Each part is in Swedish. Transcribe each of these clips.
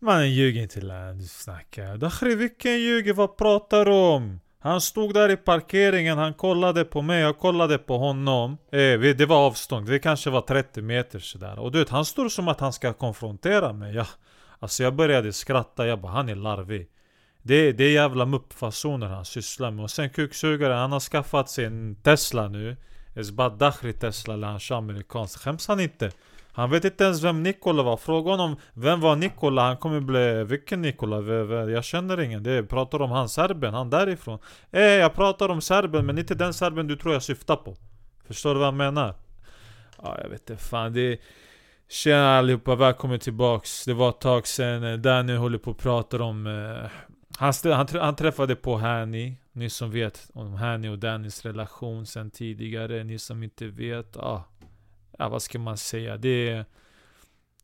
Mannen ljug inte län, du snackar. Dakhri vilken ljuger? Vad pratar du om? Han stod där i parkeringen, han kollade på mig, jag kollade på honom. Eh, det var avstånd, det kanske var 30 meter sådär. Och du vet, han står som att han ska konfrontera mig. Ja, alltså jag började skratta, jag bara han är larvig. Det, det är jävla muppfasoner han sysslar med. Och sen kuksugare, han har skaffat sig en Tesla nu. Esbad Dakhri Tesla, eller han kör amerikansk. Skäms han inte? Han vet inte ens vem Nikola var. Fråga honom vem var Nikola? Han kommer bli... Vilken Nikola? Jag känner ingen. Det jag pratar om han serben, han därifrån. Eh, jag pratar om serben men inte den serben du tror jag syftar på. Förstår du vad jag menar? Ja, jag vet inte fan. Det är... Tjena allihopa, välkommen tillbaks. Det var ett tag sen. Eh, Danny håller på och pratar om... Eh, han, han, han träffade på Hani. Ni som vet om Hani och Dannys relation sen tidigare. Ni som inte vet. Ah, ja, vad ska man säga? Det är...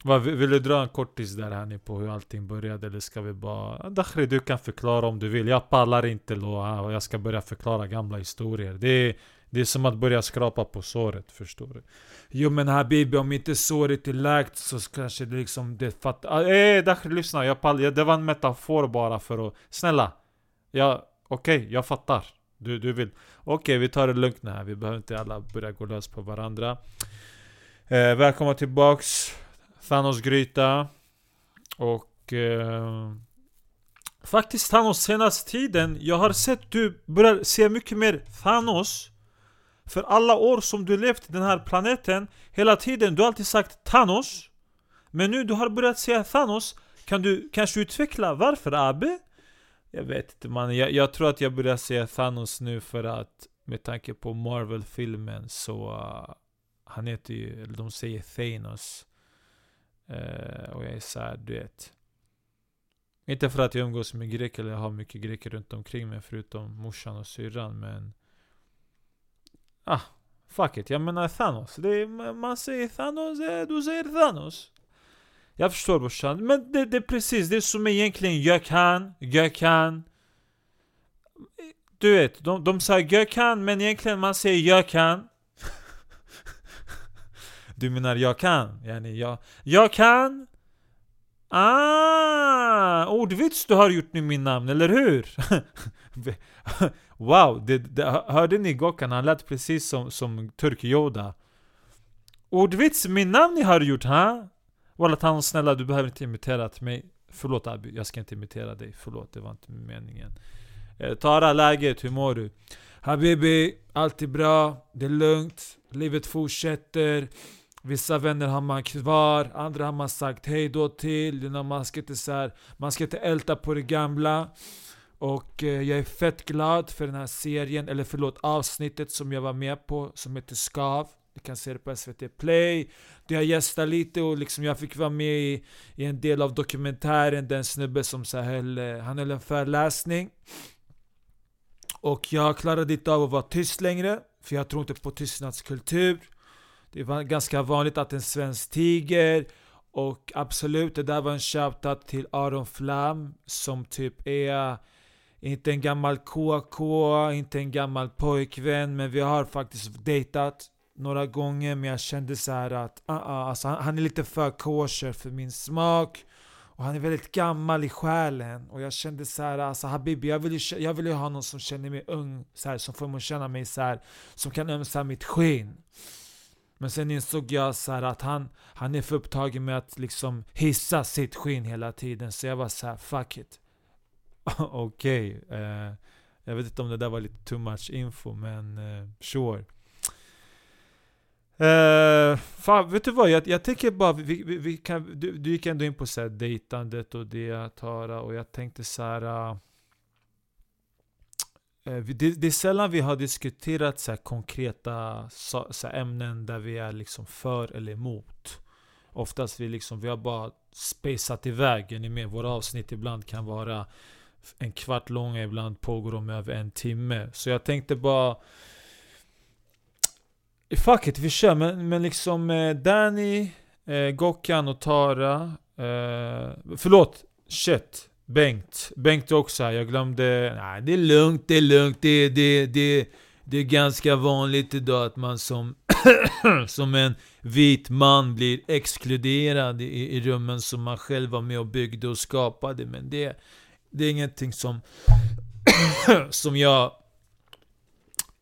Vad, vill du dra en kortis där här på hur allting började? Eller ska vi bara... Dakhri, du kan förklara om du vill. Jag pallar inte och jag ska börja förklara gamla historier. Det är, det är som att börja skrapa på såret, förstår du? Jo men Habibi, om inte såret är läkt så kanske det liksom... Det fattar... Ah, eh, eh, Dakhri, lyssna. Jag pallar. Det var en metafor bara för att... Snälla! Ja, okej, okay, jag fattar. Du, du vill... Okej, okay, vi tar det lugnt nu här. Vi behöver inte alla börja gå lös på varandra. Eh, välkomna tillbaks Thanos Gryta. Och eh, Faktiskt Thanos senaste tiden Jag har sett du börjar se mycket mer Thanos. För alla år som du levt den här planeten Hela tiden, du har alltid sagt Thanos. Men nu du har börjat säga Thanos Kan du kanske utveckla varför Abe? Jag vet inte man, jag, jag tror att jag börjar säga Thanos nu för att Med tanke på Marvel-filmen så uh, han heter ju, eller de säger Thanos. Eh, och jag är såhär, du vet. Inte för att jag umgås med greker eller har mycket greker runt omkring mig förutom morsan och syrran men... Ah, fuck it. Jag menar Thanos. Det är, man säger Thanos, eh, du säger Thanos. Jag förstår brorsan. Men det, det är precis det som egentligen jag kan, jag kan. Du vet, de, de säger kan' men egentligen man säger kan' Du menar jag kan? Yani jag, jag kan? Ah! Ordvits du har gjort nu min namn, eller hur? wow, det, det, hörde ni Gokan? Han lät precis som, som Turk-Yoda. Ordvits, min namn ni har gjort, ha? Wallah han snälla, du behöver inte imitera mig. Förlåt Abi, jag ska inte imitera dig. Förlåt, det var inte meningen. Eh, Tara, läget? Hur mår du? Habibi, allt är bra. Det är lugnt. Livet fortsätter. Vissa vänner har man kvar, andra har man sagt hej då till. Man ska inte, så här, man ska inte älta på det gamla. Och eh, jag är fett glad för den här serien, eller förlåt avsnittet som jag var med på, som heter Skav. Ni kan se det på SVT Play. Där jag gästade lite och liksom jag fick vara med i, i en del av dokumentären. Den snubbe som så höll, eh, han höll en föreläsning. Och jag klarade inte av att vara tyst längre, för jag tror inte på tystnadskultur. Det var ganska vanligt att en svensk tiger och absolut, det där var en shoutout till Aron Flam som typ är inte en gammal KK, inte en gammal pojkvän men vi har faktiskt dejtat några gånger men jag kände så att uh, uh, alltså, han, han är lite för kosher för min smak och han är väldigt gammal i själen och jag kände så här, alltså Habibi, jag vill ju, jag vill ju ha någon som känner mig ung, så här, som får mig att känna mig så här, som kan ömsa mitt skinn. Men sen insåg jag så att han, han är för upptagen med att liksom hissa sitt skinn hela tiden. Så jag var så här, fuck it. Okej. Okay. eh, jag vet inte om det där var lite too much info, men eh, sure. Uh, fan, vet du vad? Jag, jag tänker bara, vi, vi, vi kan, du, du gick ändå in på så här dejtandet och det, Tara, och jag tänkte så här. Uh, Eh, Eh, det, det, är sällan vi har diskuterat så konkreta så, så ämnen där vi är liksom för eller emot. Oftast vi liksom, vi har bara spacat iväg. Ni med, våra avsnitt ibland kan vara en kvart långa, ibland pågår de över en timme. Så jag tänkte bara... Fuck it, vi kör. Men, men liksom eh, Danny, eh, Gokkan och Tara. Eh, förlåt, shit. Bengt. Bengt också här. Jag glömde... Nej, det är lugnt, det är lugnt. Det, det, det, det är ganska vanligt idag att man som, som en vit man blir exkluderad i, i rummen som man själv var med och byggde och skapade. Men det, det är ingenting som, som jag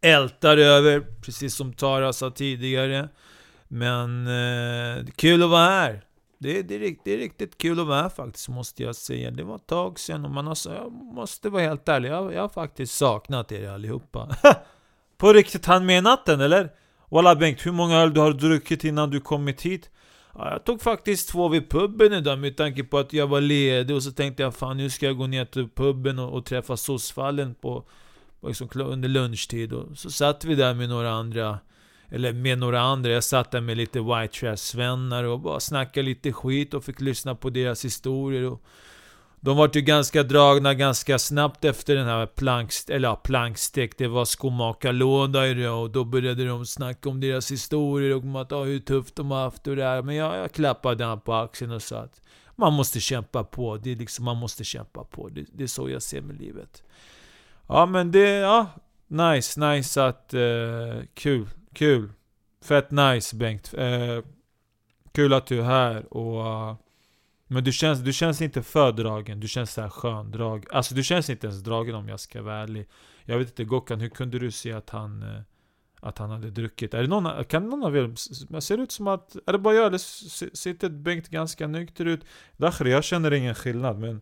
ältar över, precis som Tara sa tidigare. Men eh, kul att vara här. Det, det, är, det är riktigt kul att vara här faktiskt, måste jag säga. Det var ett tag sedan och man har, jag måste vara helt ärlig, jag, jag har faktiskt saknat er allihopa. På riktigt, han menat den eller? Walla Bengt, hur många öl du har druckit innan du kommit hit? Ja, jag tog faktiskt två vid puben idag med tanke på att jag var ledig och så tänkte jag fan nu ska jag gå ner till puben och, och träffa sossfallen på, på liksom, under lunchtid. Och så satt vi där med några andra eller med några andra. Jag satt där med lite white trash-svennar och bara snackade lite skit och fick lyssna på deras historier. Och de var ju ganska dragna ganska snabbt efter den här plankst eller ja, plankstek. Det var skomakarlåda i det och då började de snacka om deras historier och om att, ah, hur tufft de har haft och det här. Men jag, jag klappade han på axeln och sa att man måste kämpa på. Det är liksom, man måste kämpa på. Det, det är så jag ser med livet. Ja men det, ja. Nice, nice att... Eh, kul. Kul. Fett nice Bengt. Eh, kul att du är här och... Uh, men du känns, du känns inte för dragen, du känns såhär skön drag. Alltså du känns inte ens dragen om jag ska vara ärlig. Jag vet inte Gokan hur kunde du se att han... Uh, att han hade druckit. Är det någon, kan någon av er... Ser det ut som att... Är det bara jag eller sitter Bengt ganska nykter ut? Dakhri, jag känner ingen skillnad men...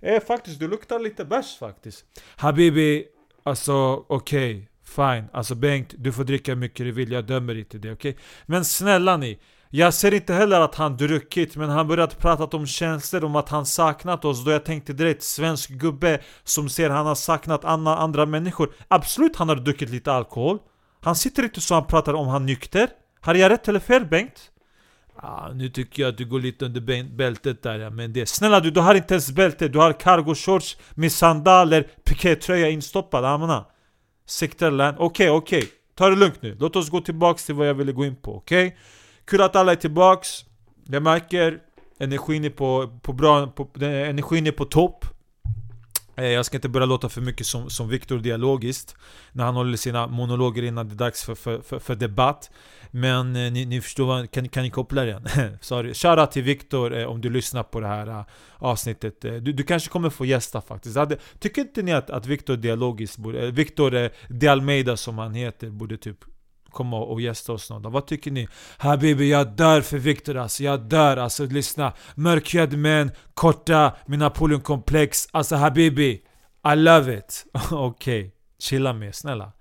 Eh, faktiskt, du luktar lite bärs faktiskt. Habibi, alltså okej. Okay. Fine, alltså Bengt, du får dricka hur mycket du vill, jag dömer inte det, okej? Okay? Men snälla ni, jag ser inte heller att han druckit, men han börjat prata om känslor, om att han saknat oss. Då jag tänkte direkt, svensk gubbe som ser han har saknat andra, andra människor. Absolut, han har druckit lite alkohol. Han sitter inte så han pratar om han nykter. Har jag rätt eller fel Bengt? Ah, nu tycker jag att du går lite under bältet där, men det... Snälla du, du har inte ens bälte, du har cargo shorts med sandaler, pikétröja instoppad, amna. Sektorland. Okej, okay, okej. Okay. Ta det lugnt nu. Låt oss gå tillbaks till vad jag ville gå in på, okej? Okay? Kul att alla är tillbaks. Jag märker energin är på, på bra, på, energin är på topp. Eh, jag ska inte börja låta för mycket som, som Viktor dialogiskt. När han håller sina monologer innan det är dags för, för, för, för debatt. Men eh, ni, ni, förstår, vad, kan, kan ni koppla den? Sorry, shoutout till Viktor eh, om du lyssnar på det här eh, avsnittet. Eh, du, du kanske kommer få gästa faktiskt. Hade, Tycker inte ni att, att Viktor dialogiskt borde, eh, Viktor eh, De Almeida som han heter borde typ komma och gästa oss någon dag. Vad tycker ni? Habibi, jag dör för Viktor alltså. Jag dör alltså. Lyssna. Mörkhyad män, korta, med Napoleon-komplex. Alltså Habibi. I love it. Okej. Okay. Chilla med, snälla.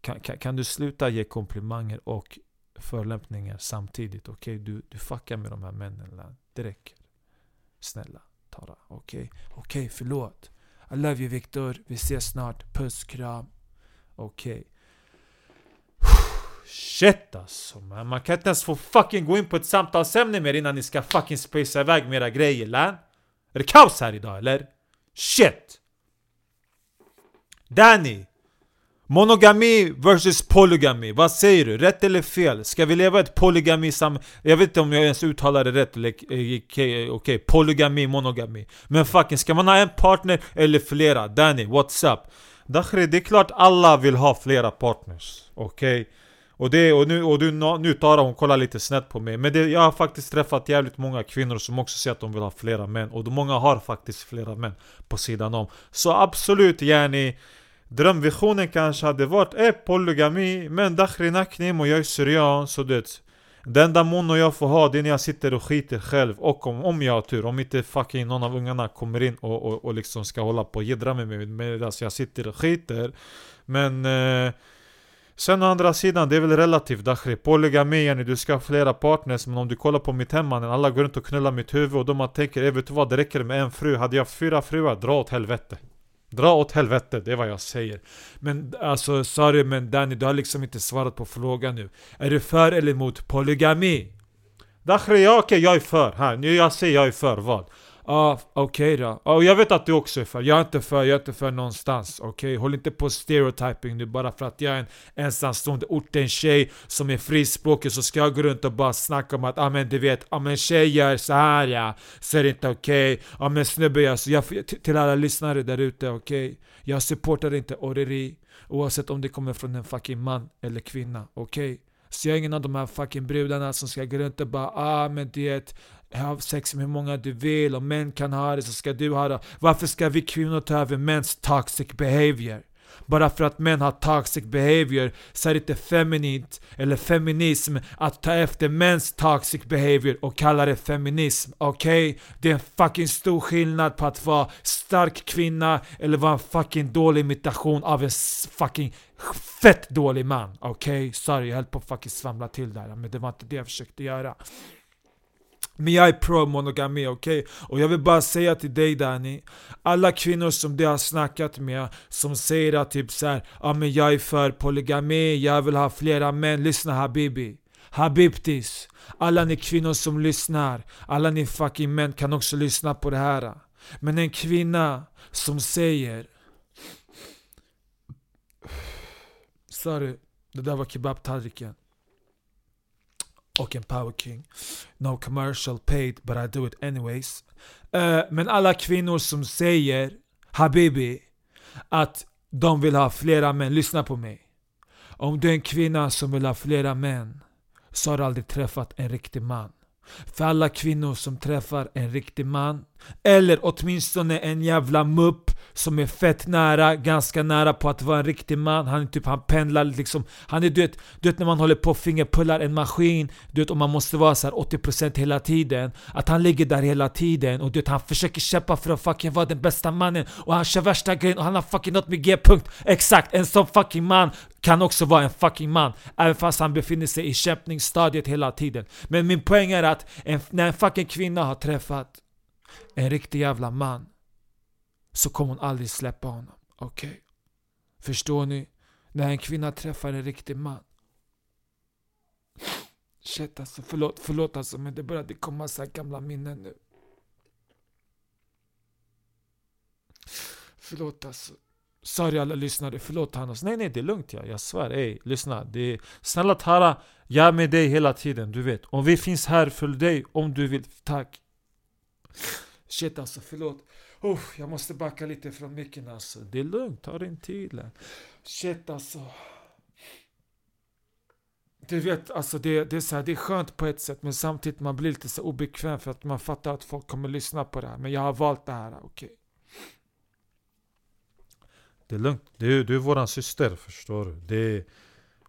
Kan, kan, kan, du sluta ge komplimanger och förolämpningar samtidigt? Okej, okay? du, du fuckar med de här männen. Det räcker. Snälla, Tara. Okej? Okay? Okej, okay, förlåt. I love you Viktor. Vi ses snart. Puss, kram. Okej. Okay. Shit alltså man. man kan inte ens få fucking gå in på ett samtalsämne mer innan ni ska fucking spacea iväg med era grejer län Är det kaos här idag eller? Shit! Danny! Monogami versus polygami, vad säger du? Rätt eller fel? Ska vi leva ett polygami sam... Jag vet inte om jag ens uttalar det rätt eller eh, eh, okej, okay, okay, polygami, monogami Men fucking, ska man ha en partner eller flera? Danny, what's up? Dakhri, det är klart alla vill ha flera partners, okej? Okay? Och, det, och, nu, och du, nu Tara hon kollar lite snett på mig. Men det, jag har faktiskt träffat jävligt många kvinnor som också säger att de vill ha flera män. Och många har faktiskt flera män på sidan om. Så absolut yani Drömvisionen kanske hade varit eh, polygami Men Dakhri Naknim och jag är syrian. Så det Det enda mono jag får ha det är när jag sitter och skiter själv. Och om, om jag har tur, om inte fucking någon av ungarna kommer in och, och, och liksom ska hålla på och jiddra med mig medan jag sitter och skiter. Men eh, Sen å andra sidan, det är väl relativt Dakhri Polygami yani, du ska ha flera partners Men om du kollar på mitt hem alla går runt och knullar mitt huvud Och då man tänker, eh, vet du vad? Det räcker med en fru Hade jag fyra fruar, dra åt helvete Dra åt helvete, det är vad jag säger Men alltså, sorry men Danny, du har liksom inte svarat på frågan nu Är du för eller emot polygami? Dakhri, ja okej, okay, jag är för här, nu jag säger jag är för vad? Ah, okej okay då. Ah, jag vet att du också är för. Jag är inte för, jag är inte för någonstans. Okej? Okay? Håll inte på stereotyping nu bara för att jag är en ensamstående orten tjej som är frispråkig så ska jag gå runt och bara snacka om att ah, men du vet, ah, men tjejer så här ja, så är det inte okej. Okay. Ah, men snubbe jag, så jag, till alla lyssnare där ute, okej? Okay? Jag supportar inte orreri. Oavsett om det kommer från en fucking man eller kvinna, okej? Okay? Så jag är ingen av de här fucking brudarna som ska gå runt och bara ah men det ha sex med hur många du vill, om män kan ha det så ska du ha det. Varför ska vi kvinnor ta över mäns toxic behavior? Bara för att män har toxic behavior så är det inte feminint eller feminism att ta efter mäns toxic behavior och kalla det feminism. Okej? Okay? Det är en fucking stor skillnad på att vara stark kvinna eller vara en fucking dålig imitation av en fucking fett dålig man. Okej? Okay? Sorry, jag höll på att fucking svamla till där men det var inte det jag försökte göra. Men jag är pro monogami, okej? Okay? Och jag vill bara säga till dig Danny Alla kvinnor som du har snackat med Som säger att typ såhär Ja men jag är för polygami, jag vill ha flera män Lyssna habibi Habibtis Alla ni kvinnor som lyssnar Alla ni fucking män kan också lyssna på det här Men en kvinna som säger Sorry, det där var kebabtallriken och en Power King. No commercial paid but I do it anyways. Uh, men alla kvinnor som säger Habibi att de vill ha flera män, lyssna på mig. Om du är en kvinna som vill ha flera män så har du aldrig träffat en riktig man. För alla kvinnor som träffar en riktig man, eller åtminstone en jävla mupp som är fett nära, ganska nära på att vara en riktig man. Han, typ, han pendlar liksom. Han är du vet, du vet när man håller på och fingerpullar en maskin, du vet och man måste vara så 80% hela tiden. Att han ligger där hela tiden och du vet han försöker kämpa för att fucking vara den bästa mannen och han kör värsta grejen och han har fucking nått med G-punkt. Exakt, en sån fucking man kan också vara en fucking man, även fast han befinner sig i kämpningsstadiet hela tiden. Men min poäng är att en, när en fucking kvinna har träffat en riktig jävla man så kommer hon aldrig släppa honom. Okej? Okay? Förstår ni? När en kvinna träffar en riktig man. Shit alltså, förlåt, förlåt alltså men det började komma så gamla minnen nu. Förlåt alltså. Sorry alla lyssnare, förlåt Thanos. Nej nej det är lugnt ja, jag svär. Ey, lyssna. Det är, snälla Tara, jag är med dig hela tiden, du vet. Om vi finns här för dig, om du vill. Tack. Shit alltså, förlåt. Oh, jag måste backa lite från micken alltså. Det är lugnt, ta din tid. Shit alltså. Du vet, alltså det, det, är så här, det är skönt på ett sätt men samtidigt man blir lite så obekväm för att man fattar att folk kommer lyssna på det här. Men jag har valt det här, okej. Okay. Det är lugnt. Du, är, du är våran syster, förstår du. Det är,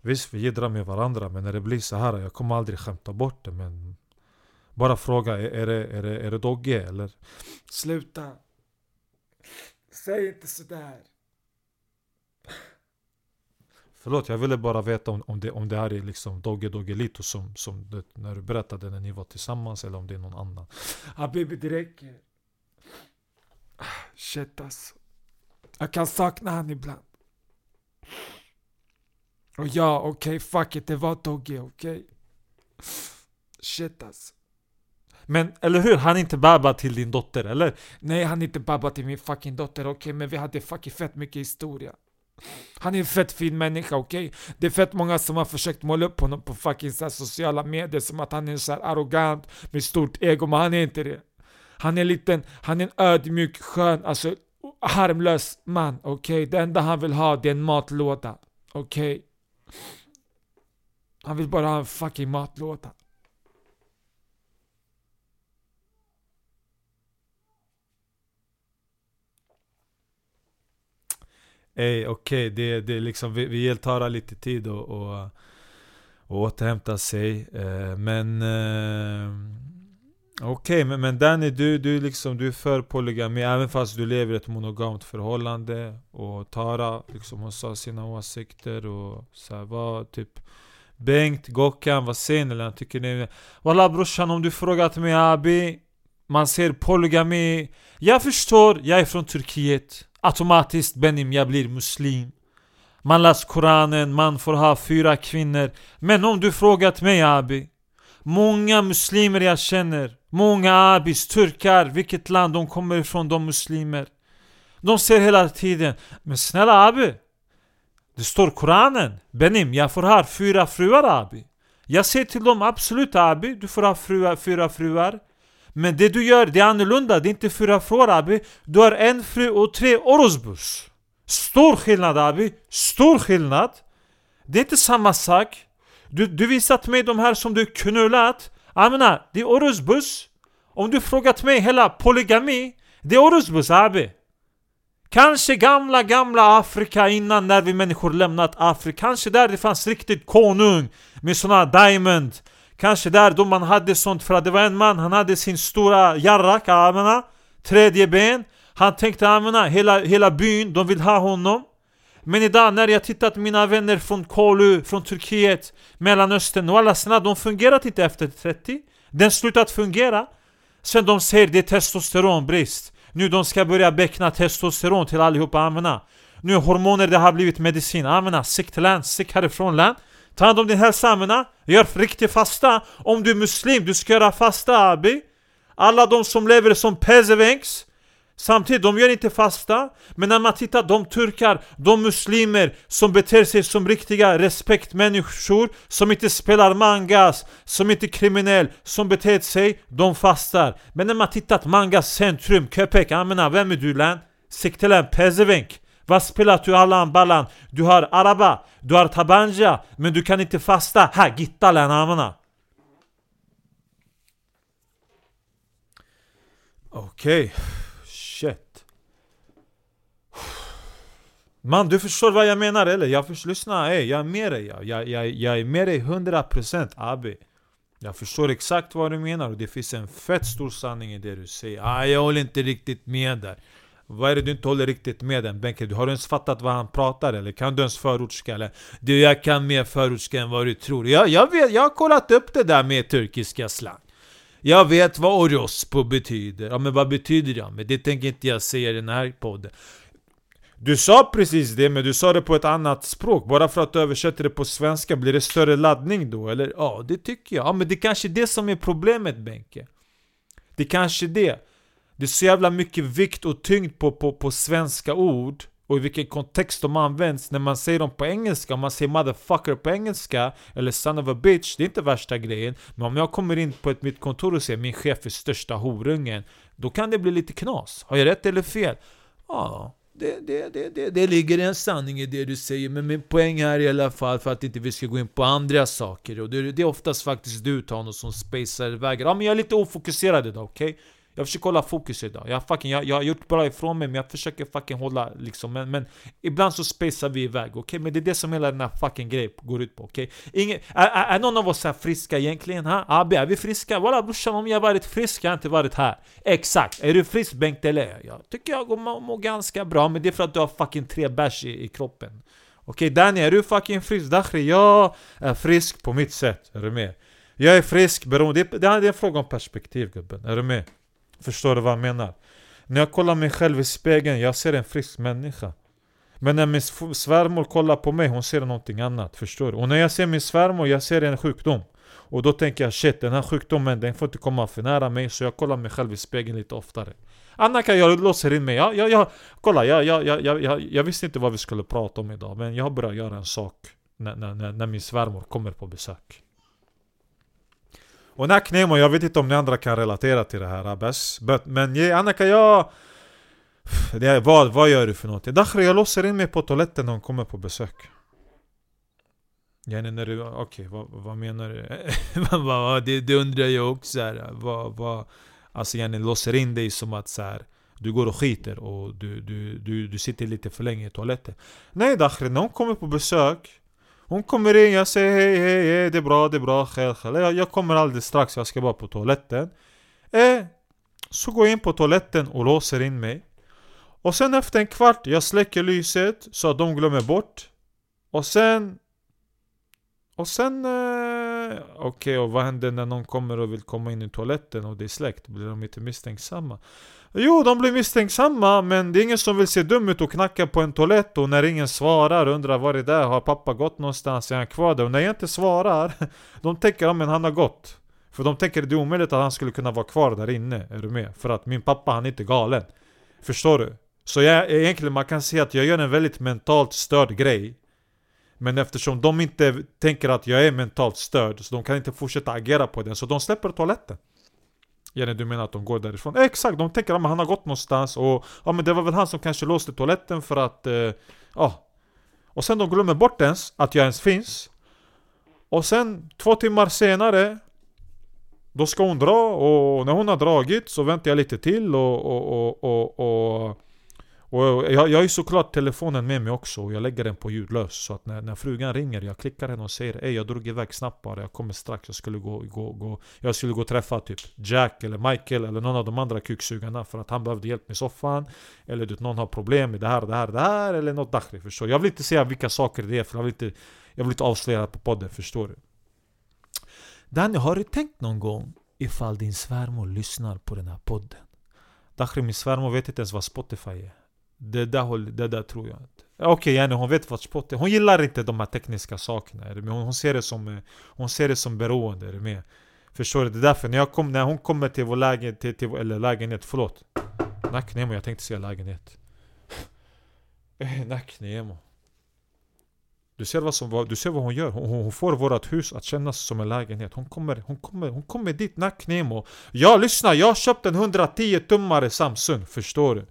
visst, vi jiddrar med varandra men när det blir så här jag kommer aldrig skämta bort det men bara fråga, är, är, det, är, det, är det Dogge eller? Sluta! Säg inte sådär. Förlåt, jag ville bara veta om, om, det, om det här är liksom Dogge Doggelito som, som det, när du berättade när ni var tillsammans eller om det är någon annan. Habibi, det räcker. Shit alltså. Jag kan sakna han ibland. Och ja, okej, okay, fuck it, det var Dogge, okej? Okay? Shit alltså. Men eller hur? Han är inte babba till din dotter, eller? Nej, han är inte babba till min fucking dotter, okej? Okay? Men vi hade fucking fett mycket historia. Han är en fett fin människa, okej? Okay? Det är fett många som har försökt måla upp honom på fucking så sociala medier som att han är så arrogant med stort ego, men han är inte det. Han är en liten, han är en ödmjuk, skön, alltså harmlös man, okej? Okay? Det enda han vill ha det är en matlåda, okej? Okay? Han vill bara ha en fucking matlåda. Ey, okej, okay, det, det liksom, vi, vi ger Tara lite tid att och, och återhämta sig. Eh, men eh, okej, okay, men, men Danny, du, du, liksom, du är för polygami även fast du lever i ett monogamt förhållande. Och Tara, liksom, hon sa sina åsikter och så här, vad typ Bengt, Gokkan, vad säger ni? Tycker ni? Walla brorsan, om du frågat mig Abi Man ser polygami Jag förstår, jag är från Turkiet automatiskt Benim, jag blir muslim. Man läser Koranen, man får ha fyra kvinnor. Men om du frågat mig Abi, många muslimer jag känner, många abis, turkar, vilket land de kommer ifrån, de muslimer. De säger hela tiden, men snälla Abi, det står Koranen, Benim, jag får ha fyra fruar Abi. Jag säger till dem, absolut Abi, du får ha fruar, fyra fruar. Men det du gör, det är annorlunda. Det är inte fyra fruar abi. Du har en fru och tre orosbus. Stor skillnad Abi, stor skillnad. Det är inte samma sak. Du, du visat mig de här som du knullat. Jag menar, det är orusbus. Om du frågat mig hela polygami, det är orusbus Abi. Kanske gamla, gamla Afrika innan när vi människor lämnat Afrika. Kanske där det fanns riktigt konung med såna diamond. Kanske där då man hade sånt för att det var en man, han hade sin stora jarrak, menar, tredje ben. Han tänkte menar, hela, hela byn, de vill ha honom. Men idag när jag tittat mina vänner från Kolu, från Turkiet, Mellanöstern, och alla såna, de fungerat inte efter 30. Den slutat fungera. Sen de säger det är testosteronbrist. Nu de ska börja beckna testosteron till allihopa, amena. Nu hormoner det har blivit medicin, amena. Sick till land, sick härifrån land. Ta hand om din hälsa, amena. Gör riktig fasta. Om du är muslim, du ska göra fasta abi. Alla de som lever som pezevenks Samtidigt, de gör inte fasta, men när man tittar de turkar, de muslimer som beter sig som riktiga respektmänniskor, som inte spelar mangas, som inte är kriminell, som beter sig, de fastar. Men när man tittar mangas centrum, köpek, amena, vem är du län? Siktelen, pezevenk. Vad spelar du Allan Ballan? Du har araba, du har tabanja, men du kan inte fasta. Ha, gitta lan amena. Okej. Okay. Man, du förstår vad jag menar eller? Jag förstår, lyssna, ey jag är med dig. Jag, jag, jag, jag är med dig 100% Abi. Jag förstår exakt vad du menar och det finns en fett stor sanning i det du säger. Ah, jag håller inte riktigt med där. Vad är det du inte håller riktigt med den Benke? Du har du ens fattat vad han pratar eller? Kan du ens förortska eller? Du, jag kan mer förortska än vad du tror. Jag, jag, vet, jag har kollat upp det där med turkiska slang. Jag vet vad orospo betyder. Ja men vad betyder det? Men det tänker inte jag säga i den här podden. Du sa precis det, men du sa det på ett annat språk. Bara för att du översätter det på svenska, blir det större laddning då? Eller? Ja, det tycker jag. Ja, men det är kanske är det som är problemet Benke. Det är kanske det. Det är så jävla mycket vikt och tyngd på, på, på svenska ord och i vilken kontext de används när man säger dem på engelska, om man säger 'motherfucker' på engelska eller 'son of a bitch' Det är inte värsta grejen Men om jag kommer in på ett mitt kontor och säger 'min chef är största horungen' Då kan det bli lite knas Har jag rätt eller fel? Ja, det, det, det, det, det ligger en sanning i det du säger, men min poäng här i alla fall, för att inte vi ska gå in på andra saker, och det, det är oftast faktiskt du Tano som spacear iväg. Ja men jag är lite ofokuserad idag, okej? Okay? Jag försöker hålla fokus idag. Jag, fucking, jag, jag har gjort bra ifrån mig, men jag försöker fucking hålla liksom. Men, men ibland så spacear vi iväg, okej? Okay? Men det är det som hela den här fucking grejen går ut på, okej? Okay? är, är, är någon av oss här friska egentligen? Ha? Abi, är vi friska? Walla brorsan, om jag varit frisk, jag har inte varit här. Exakt! Är du frisk Bengt eller? Jag tycker jag mår må ganska bra, men det är för att du har fucking tre bärs i, i kroppen. Okej okay, Danny, är du fucking frisk? Dakhri, jag är frisk på mitt sätt. Är du med? Jag är frisk beroende... Det, det är en fråga om perspektiv gubben. Är du med? Förstår du vad jag menar? När jag kollar mig själv i spegeln, jag ser en frisk människa. Men när min svärmor kollar på mig, hon ser någonting annat. Förstår du? Och när jag ser min svärmor, jag ser en sjukdom. Och då tänker jag shit, den här sjukdomen den får inte komma för nära mig. Så jag kollar mig själv i spegeln lite oftare. Annaka, jag låser in mig. Jag, jag, jag, kolla, jag, jag, jag, jag, jag, jag visste inte vad vi skulle prata om idag. Men jag har börjat göra en sak när, när, när min svärmor kommer på besök. Och Nacknemo, jag vet inte om ni andra kan relatera till det här Abbas Men jag, Annika jag... Det, vad, vad gör du för något? Dakhri jag låser in mig på toaletten när hon kommer på besök Yani när du, okej okay, vad, vad, menar du? det, det undrar jag också här. Vad, vad, alltså yani låser in dig som att så här, du går och skiter och du, du, du, du sitter lite för länge i toaletten Nej Dakhri, när hon kommer på besök hon kommer in, jag säger hej hej hej, det är bra, det är bra, själv, själv. Jag, jag kommer alldeles strax, jag ska bara på toaletten. Eh, så går jag in på toaletten och låser in mig. Och sen efter en kvart, jag släcker lyset så att de glömmer bort. Och sen... Och sen... Eh, Okej, okay, och vad händer när någon kommer och vill komma in i toaletten och det är släckt? Blir de inte misstänksamma? Jo, de blir misstänksamma, men det är ingen som vill se dum ut och knacka på en toalett och när ingen svarar undrar var är det? Har pappa gått någonstans? Är han kvar där? Och när jag inte svarar, de tänker att han har gått. För de tänker att det är omöjligt att han skulle kunna vara kvar där inne, är du med? För att min pappa han är inte galen. Förstår du? Så jag, egentligen man kan säga att jag gör en väldigt mentalt störd grej. Men eftersom de inte tänker att jag är mentalt störd, så de kan inte fortsätta agera på den, så de släpper toaletten. Jenny du menar att de går därifrån? Eh, exakt, de tänker att han har gått någonstans och ja men det var väl han som kanske låste toaletten för att... Eh, ja. Och sen de glömmer bort ens att jag ens finns. Och sen två timmar senare Då ska hon dra och när hon har dragit så väntar jag lite till och, och, och, och och jag, jag har ju såklart telefonen med mig också och jag lägger den på ljudlös. Så att när, när frugan ringer, jag klickar henne och säger Ey jag drog iväg snabbt bara, jag kommer strax. Jag skulle gå, gå, gå Jag skulle gå och träffa typ Jack eller Michael eller någon av de andra kuksugarna För att han behövde hjälp med soffan. Eller du någon har problem med det här, det här, det här Eller något dakhri förstår Jag vill inte säga vilka saker det är för jag vill inte Jag vill inte avslöja på podden, förstår du? Danny, har du tänkt någon gång ifall din svärmor lyssnar på den här podden? Dakhri, min svärmor vet inte ens vad Spotify är det där, håll, det där tror jag inte. Okej, okay, yani hon vet vad sport är. Hon gillar inte de här tekniska sakerna. Är det med? Hon, ser det som, eh, hon ser det som beroende. Är det med? Förstår du? Det är därför när, jag kom, när hon kommer till vår lägenhet, till, till, eller lägenhet, förlåt. Nacknemo, jag tänkte säga lägenhet. Eh, Nacknemo. Du ser, vad som, du ser vad hon gör. Hon, hon får vårt hus att kännas som en lägenhet. Hon kommer, hon kommer, hon kommer dit Nacknemo. Ja, lyssna! Jag har köpt en 110 tummare Samsung, förstår du?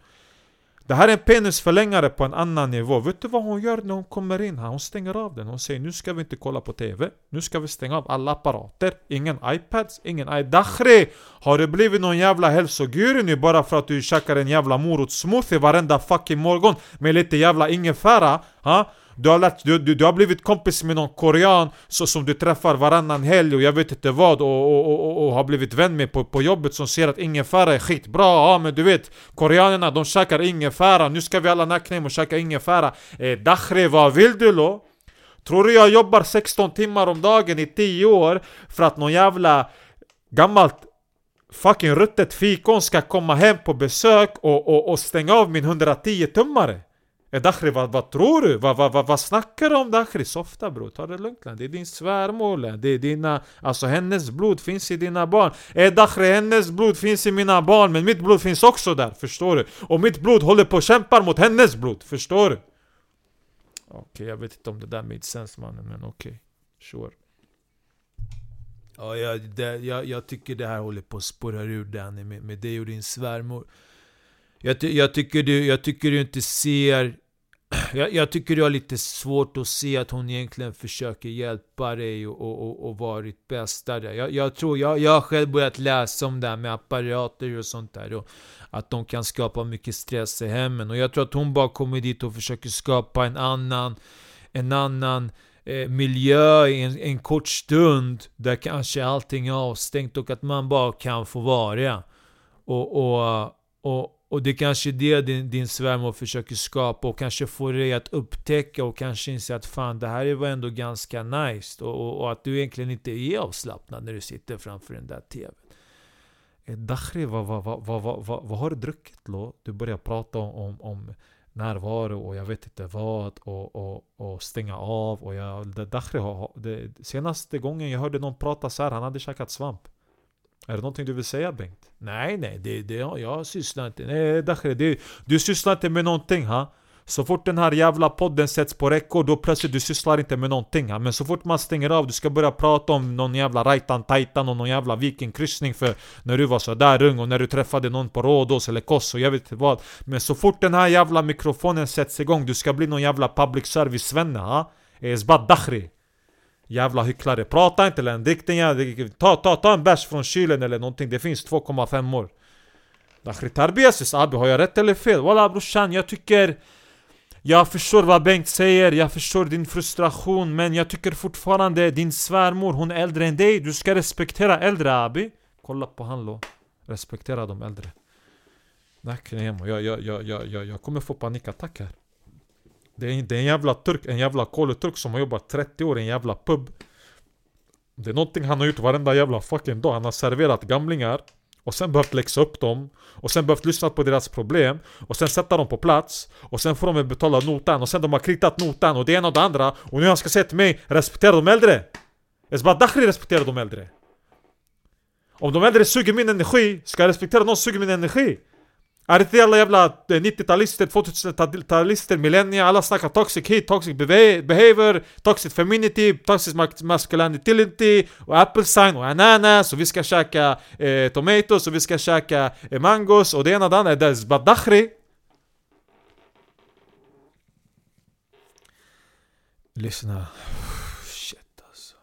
Det här är en penisförlängare på en annan nivå. Vet du vad hon gör när hon kommer in här? Hon stänger av den. Hon säger nu ska vi inte kolla på TV. Nu ska vi stänga av alla apparater. Ingen iPads, ingen iDakhri. Har du blivit någon jävla hälsoguru nu bara för att du käkar en jävla morotssmoothie varenda fucking morgon med lite jävla ingefära? Ha? Du har, lärt, du, du, du, har blivit kompis med någon korean så, som du träffar varannan helg och jag vet inte vad och, och, och, och har blivit vän med på, på jobbet som ser att ingefära är skitbra Ja men du vet, koreanerna de käkar ingefära Nu ska vi alla nackna och käka ingefära eh, Dakhre, vad vill du då? Tror du jag jobbar 16 timmar om dagen i 10 år för att någon jävla gammalt fucking ruttet fikon ska komma hem på besök och, och, och stänga av min 110-tummare? Eh Dakhri, vad, vad tror du? Vad, vad, vad, vad snackar du om Dakhri? Softa bror, ta det lugnt Det är din svärmor Det är dina... Alltså hennes blod finns i dina barn Eh Dakhri, hennes blod finns i mina barn Men mitt blod finns också där, förstår du? Och mitt blod håller på att kämpa mot hennes blod, förstår du? Okej, okay, jag vet inte om det där made sense mannen, men okej okay. Sure Ja, jag, det, jag, jag, tycker det här håller på att spåra ur Danny med, med dig och din svärmor jag, jag, tycker du, jag tycker du inte ser jag, jag, tycker du har lite svårt att se att hon egentligen försöker hjälpa dig och, och, och, och vara ditt bästa där. Jag, jag tror, jag, jag har själv börjat läsa om det här med apparater och sånt där. Och att de kan skapa mycket stress i hemmen. Och jag tror att hon bara kommer dit och försöker skapa en annan, en annan eh, miljö i en, en kort stund. Där kanske allting är avstängt och att man bara kan få vara. och, och, och och det kanske är det din, din svärmor försöker skapa och kanske få dig att upptäcka och kanske inse att fan det här var ändå ganska nice. Och, och, och att du egentligen inte är avslappnad när du sitter framför den där TVn. Eh, Dakhri, vad, vad, vad, vad, vad, vad, vad har du druckit då? Du börjar prata om, om närvaro och jag vet inte vad och, och, och stänga av och jag... Dakhri, det, senaste gången jag hörde någon prata så här, han hade käkat svamp. Är det någonting du vill säga Bengt? Nej, nej, det, det, jag sysslar inte... Nej, Dakhre, det, du sysslar inte med någonting ha? Så fort den här jävla podden sätts på räckor, då plötsligt du sysslar inte med någonting ha? Men så fort man stänger av, du ska börja prata om någon jävla rajtan tajtan och någon jävla vikingkryssning för när du var så där ung och när du träffade någon på Rhodos eller Kos och jag vet inte vad. Men så fort den här jävla mikrofonen sätts igång, du ska bli någon jävla public service-svenne ha? Esbat Dakhri. Jävla hycklare, prata inte längre, drick din jävla... Ta, ta, ta en bärs från kylen eller någonting, det finns 2,5 år. Dakhri Tarbiasis abi, har jag rätt eller fel? Walla brorsan, jag tycker... Jag förstår vad Bengt säger, jag förstår din frustration Men jag tycker fortfarande din svärmor, hon är äldre än dig. Du ska respektera äldre abi. Kolla på han då. Respektera de äldre. Jag, jag, jag, jag, jag, jag kommer få panikattack här det är, det är en jävla turk, en jävla turk som har jobbat 30 år i en jävla pub. Det är någonting han har gjort varenda jävla fucking dag. Han har serverat gamlingar och sen behövt läxa upp dem Och sen behövt lyssna på deras problem Och sen sätta dem på plats Och sen får de betala notan Och sen de har kritat notan och det ena och det andra Och nu han ska säga till mig Respektera de äldre? Esbat Dakhri respektera de äldre. Om de äldre suger min energi Ska jag respektera någon som suger min energi? Är det inte alla jävla eh, 90-talister, 2000-talister, millennia, alla snackar toxic hit, toxic behavior, toxic femininity, toxic masculinity och apple sign och ananas och vi ska käka eh, tomatoes och vi ska käka eh, mangos och det ena och det andra, det är badakhri. Lyssna. Shit alltså.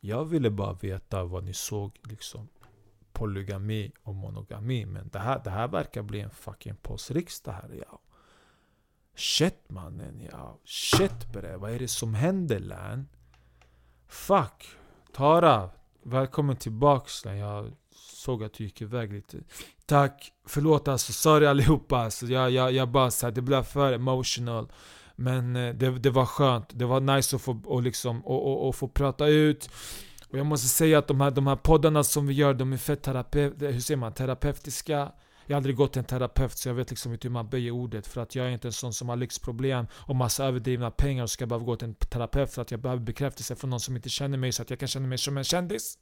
Jag ville bara veta vad ni såg liksom polygami och monogami. Men det här, det här verkar bli en fucking påsriksdag här ja. Shit mannen ja. Shit bre. Vad är det som händer län? Fuck. Tara. Välkommen tillbaks län. Jag såg att du gick iväg lite. Tack. Förlåt alltså. Sorry allihopa. Alltså, jag, jag, jag bara så här, det blev för emotional. Men eh, det, det var skönt. Det var nice att få, och liksom, och, och, och få prata ut. Och jag måste säga att de här, de här poddarna som vi gör, de är fett terapeut, hur säger man, terapeutiska. Jag har aldrig gått till en terapeut så jag vet liksom inte hur typ man böjer ordet. För att jag är inte en sån som har lyxproblem och massa överdrivna pengar och ska behöva gå till en terapeut för att jag behöver bekräftelse från någon som inte känner mig så att jag kan känna mig som en kändis.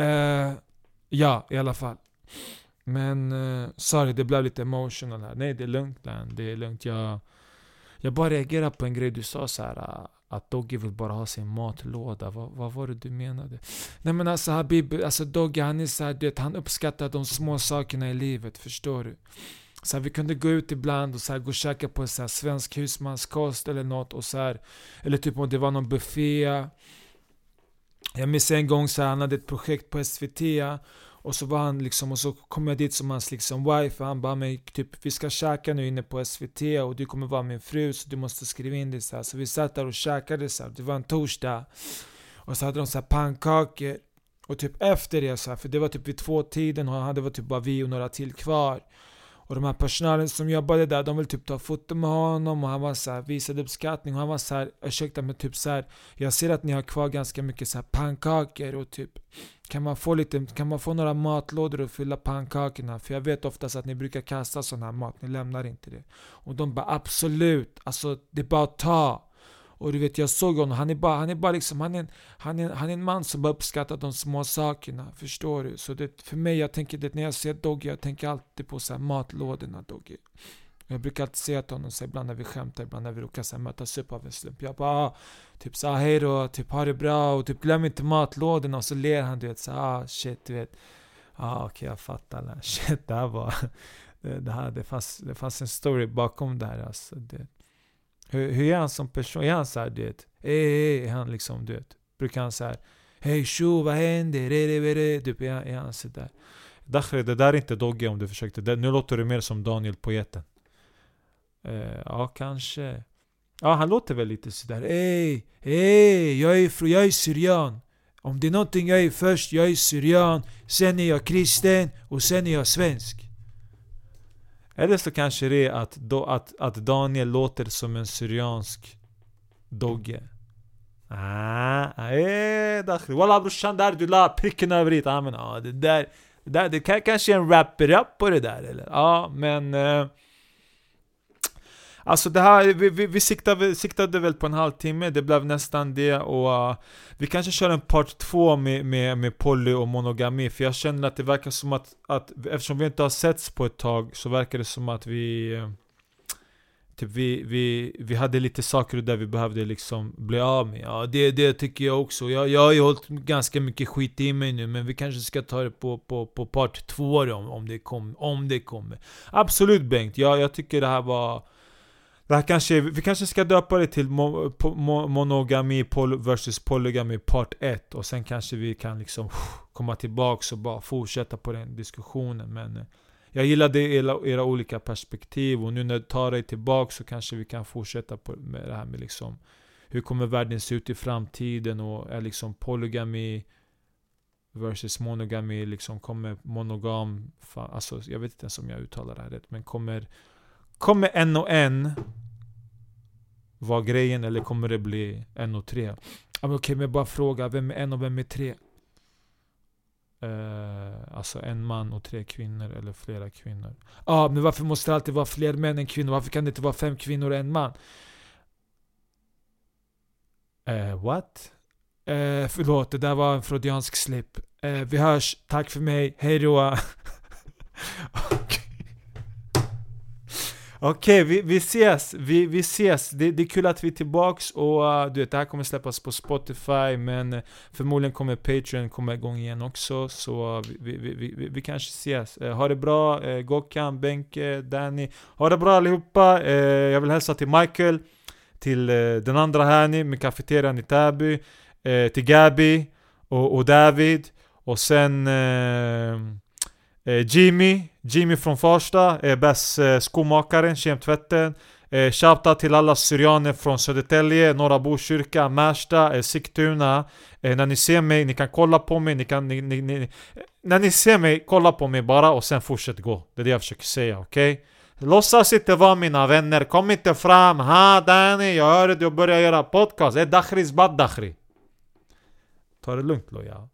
Uh, ja, i alla fall. Men uh, sorry, det blev lite emotional här. Nej, det är lugnt man. Det är lugnt. Jag, jag bara reagerar på en grej du sa så här att Doggy vill bara ha sin matlåda. Vad, vad var det du menade? Nej men alltså Habib, alltså Doggy han är så här, du vet, han uppskattar de små sakerna i livet, förstår du? Så här, vi kunde gå ut ibland och så här, gå och käka på så här, svensk husmanskost eller något och så här, Eller typ om det var någon buffé. Jag minns en gång så här, han hade ett projekt på SVT och så var han liksom, och så kom jag dit som hans liksom wife och han bara mig typ Vi ska käka nu inne på SVT och du kommer vara min fru så du måste skriva in det så här. Så vi satt där och käkade så här. det var en torsdag Och så hade de så här pannkakor Och typ efter det så här, för det var typ vid två tiden och han hade var typ bara vi och några till kvar och de här personalen som jobbade där, de ville typ ta foto med honom och han var så här, visade uppskattning och han var så här, ursäkta men typ så här, Jag ser att ni har kvar ganska mycket så här pannkakor och typ kan man, få lite, kan man få några matlådor och fylla pannkakorna? För jag vet oftast att ni brukar kasta sån här mat, ni lämnar inte det. Och de bara absolut, alltså det är bara att ta. Och du vet jag såg honom, han är bara, han är bara liksom, han är, en, han, är, han är en man som bara uppskattar de små sakerna. Förstår du? Så det, för mig, jag tänker det när jag ser Doggy, jag tänker alltid på så här matlådorna Doggy. Jag brukar alltid säga till honom, så ibland när vi skämtar, ibland när vi råkar så här, mötas upp av en slump. Jag bara ah, typ såhär hej då, typ ha det bra och typ glöm inte matlådorna och så ler han du vet såhär ah shit du vet. Ah okej okay, jag fattar. Shit det här var, det, det, här, det, fanns, det fanns en story bakom det här alltså. Det, hur, hur är han som person? Är han såhär du vet, hej är han liksom du vet, brukar han såhär Hej tjo vad händer? Typ är är han sådär. Dakhri, det där är inte Dogge om du försökte. Det, nu låter du mer som Daniel Poeten. Uh, ja, kanske. Ja, han låter väl lite sådär. Ey, ey, jag är, jag är syrian. Om det är någonting jag är först, jag är syrian. Sen är jag kristen och sen är jag svensk. Eller så kanske det är att, då, att, att Daniel låter som en syriansk dogge. Ah, eh. Walla brorsan, där du la pricken över i. Ah, men, ah, det där, det där, det kan, kanske är en rapper-up på det där eller? Ja, men... Eh, Alltså det här, vi, vi, vi siktade, siktade, väl på en halvtimme, det blev nästan det och uh, Vi kanske kör en part två med, med, med poly och monogami för jag känner att det verkar som att, att eftersom vi inte har setts på ett tag så verkar det som att vi eh, Typ vi, vi, vi hade lite saker där vi behövde liksom bli av med. Ja, det, det tycker jag också. Jag, jag har ju hållit ganska mycket skit i mig nu, men vi kanske ska ta det på, på, på part två då, om, om, det kom, om det kommer. Absolut Bengt, ja, jag tycker det här var det här kanske, vi kanske ska döpa det till mo, mo, monogami pol, versus polygami part 1 och sen kanske vi kan liksom komma tillbaks och bara fortsätta på den diskussionen men eh, Jag gillade era, era olika perspektiv och nu när du tar dig tillbaks så kanske vi kan fortsätta på, med det här med liksom Hur kommer världen se ut i framtiden och är liksom polygami versus monogami liksom kommer monogam, alltså jag vet inte ens om jag uttalar det här rätt men kommer Kommer en och en vara grejen eller kommer det bli en och tre? Okej, okay, men bara fråga, vem är en och vem är tre? Uh, alltså en man och tre kvinnor eller flera kvinnor. Ja, ah, men varför måste det alltid vara fler män än kvinnor? Varför kan det inte vara fem kvinnor och en man? Uh, what? Uh, förlåt, det där var en freudiansk slip. Uh, vi hörs, tack för mig, hej då. Okej, vi, vi ses, vi, vi ses. Det, det är kul att vi är tillbaks och uh, du vet, det här kommer släppas på Spotify men uh, förmodligen kommer Patreon komma igång igen också så uh, vi, vi, vi, vi, kanske ses. Uh, ha det bra, uh, Gokan, Benke, Danny. Ha det bra allihopa. Uh, jag vill hälsa till Michael, till uh, den andra Hani med kafeterian i Täby, uh, till Gabi och, och David och sen Eh, Jimmy, Jimmy från Farsta, är bäst eh, skomakaren, kemtvätten. Eh, Shoutout till alla syrianer från Södertälje, Norra Botkyrka, Märsta, eh, Sigtuna. Eh, när ni ser mig, ni kan kolla på mig, ni kan... Ni, ni, ni, när ni ser mig, kolla på mig bara och sen fortsätt gå. Det är det jag försöker säga, okej? Okay? Låtsas inte vara mina vänner, kom inte fram. Ha Danny, jag hörde du börjar göra podcast. Det är Dakhris bad Dakhri. Ta det lugnt Loja.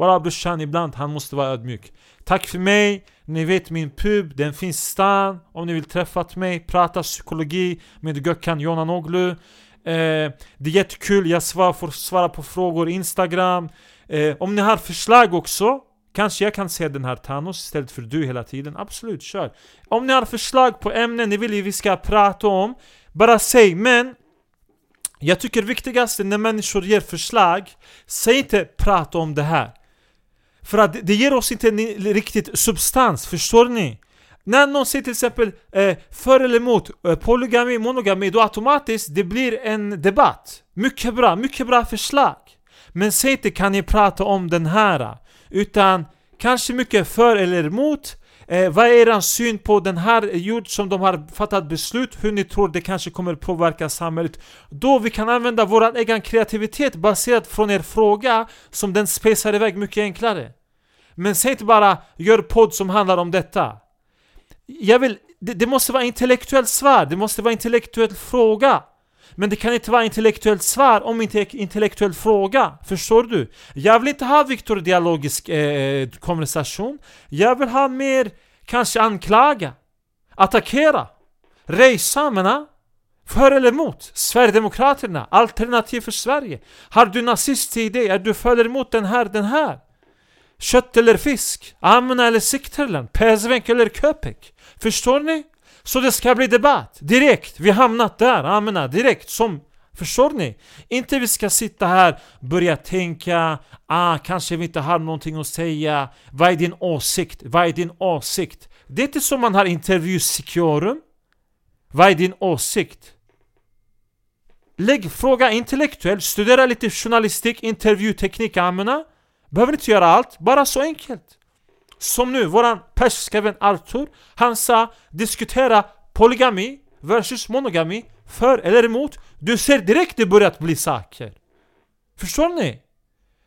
Walla brorsan, ibland han måste vara ödmjuk. Tack för mig, ni vet min pub, den finns i stan. Om ni vill träffa mig, prata psykologi med Gökhan Jonanoglu. Eh, det är jättekul, jag svar, får svara på frågor Instagram. Eh, om ni har förslag också, kanske jag kan säga den här Thanos istället för du hela tiden. Absolut, kör. Om ni har förslag på ämnen ni vill vi ska prata om, bara säg. Men jag tycker viktigast när människor ger förslag, säg inte prata om det här. För att det ger oss inte riktigt substans, förstår ni? När någon säger till exempel eh, för eller emot eh, polygami, monogami, då automatiskt det blir en debatt. Mycket bra, mycket bra förslag. Men säg inte kan ni prata om den här? Utan kanske mycket för eller emot. Eh, vad är er syn på den här jord som de har fattat beslut? Hur ni tror det kanske kommer påverka samhället? Då vi kan använda vår egen kreativitet baserat från er fråga som den spesar iväg mycket enklare. Men säg inte bara gör podd som handlar om detta. Jag vill, det, det måste vara intellektuellt svar, det måste vara intellektuell fråga. Men det kan inte vara intellektuellt svar om inte intellektuell fråga. Förstår du? Jag vill inte ha Viktor dialogisk eh, eh, konversation. Jag vill ha mer, kanske anklaga, attackera, rejsamerna. Ah, för eller emot? Sverigedemokraterna? Alternativ för Sverige? Har du nazist i dig? Är du för eller emot den här, den här? Kött eller fisk? Amna eller Sikterland? Pesvenk eller Köpek? Förstår ni? Så det ska bli debatt, direkt. Vi hamnat där, amna, direkt. Som, förstår ni? Inte vi ska sitta här, börja tänka, ah, kanske vi inte har någonting att säga. Vad är din åsikt? Vad är din åsikt? Det är inte som man har intervjusecurum. Vad är din åsikt? Lägg fråga intellektuellt, studera lite journalistik, intervjuteknik, amna. Behöver inte göra allt, bara så enkelt. Som nu, våran persiska vän Arthur, han sa diskutera polygami versus monogami, för eller emot. Du ser direkt det börjat bli saker. Förstår ni?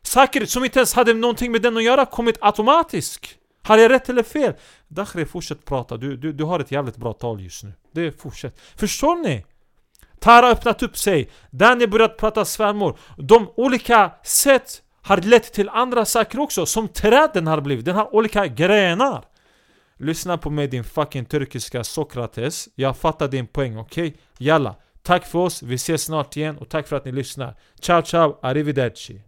Saker som inte ens hade någonting med den att göra kommit automatiskt. Har jag rätt eller fel? Dakhri, fortsätt prata. Du, du, du har ett jävligt bra tal just nu. Det fortsätt. Förstår ni? Tara har öppnat upp sig. Danny börjat prata svärmor. De olika sätt har lett till andra saker också, som träden har blivit. Den har olika grenar. Lyssna på mig din fucking turkiska Sokrates. Jag fattar din poäng, okej? Okay? Jalla. Tack för oss, vi ses snart igen och tack för att ni lyssnar. Ciao ciao, arrivederci.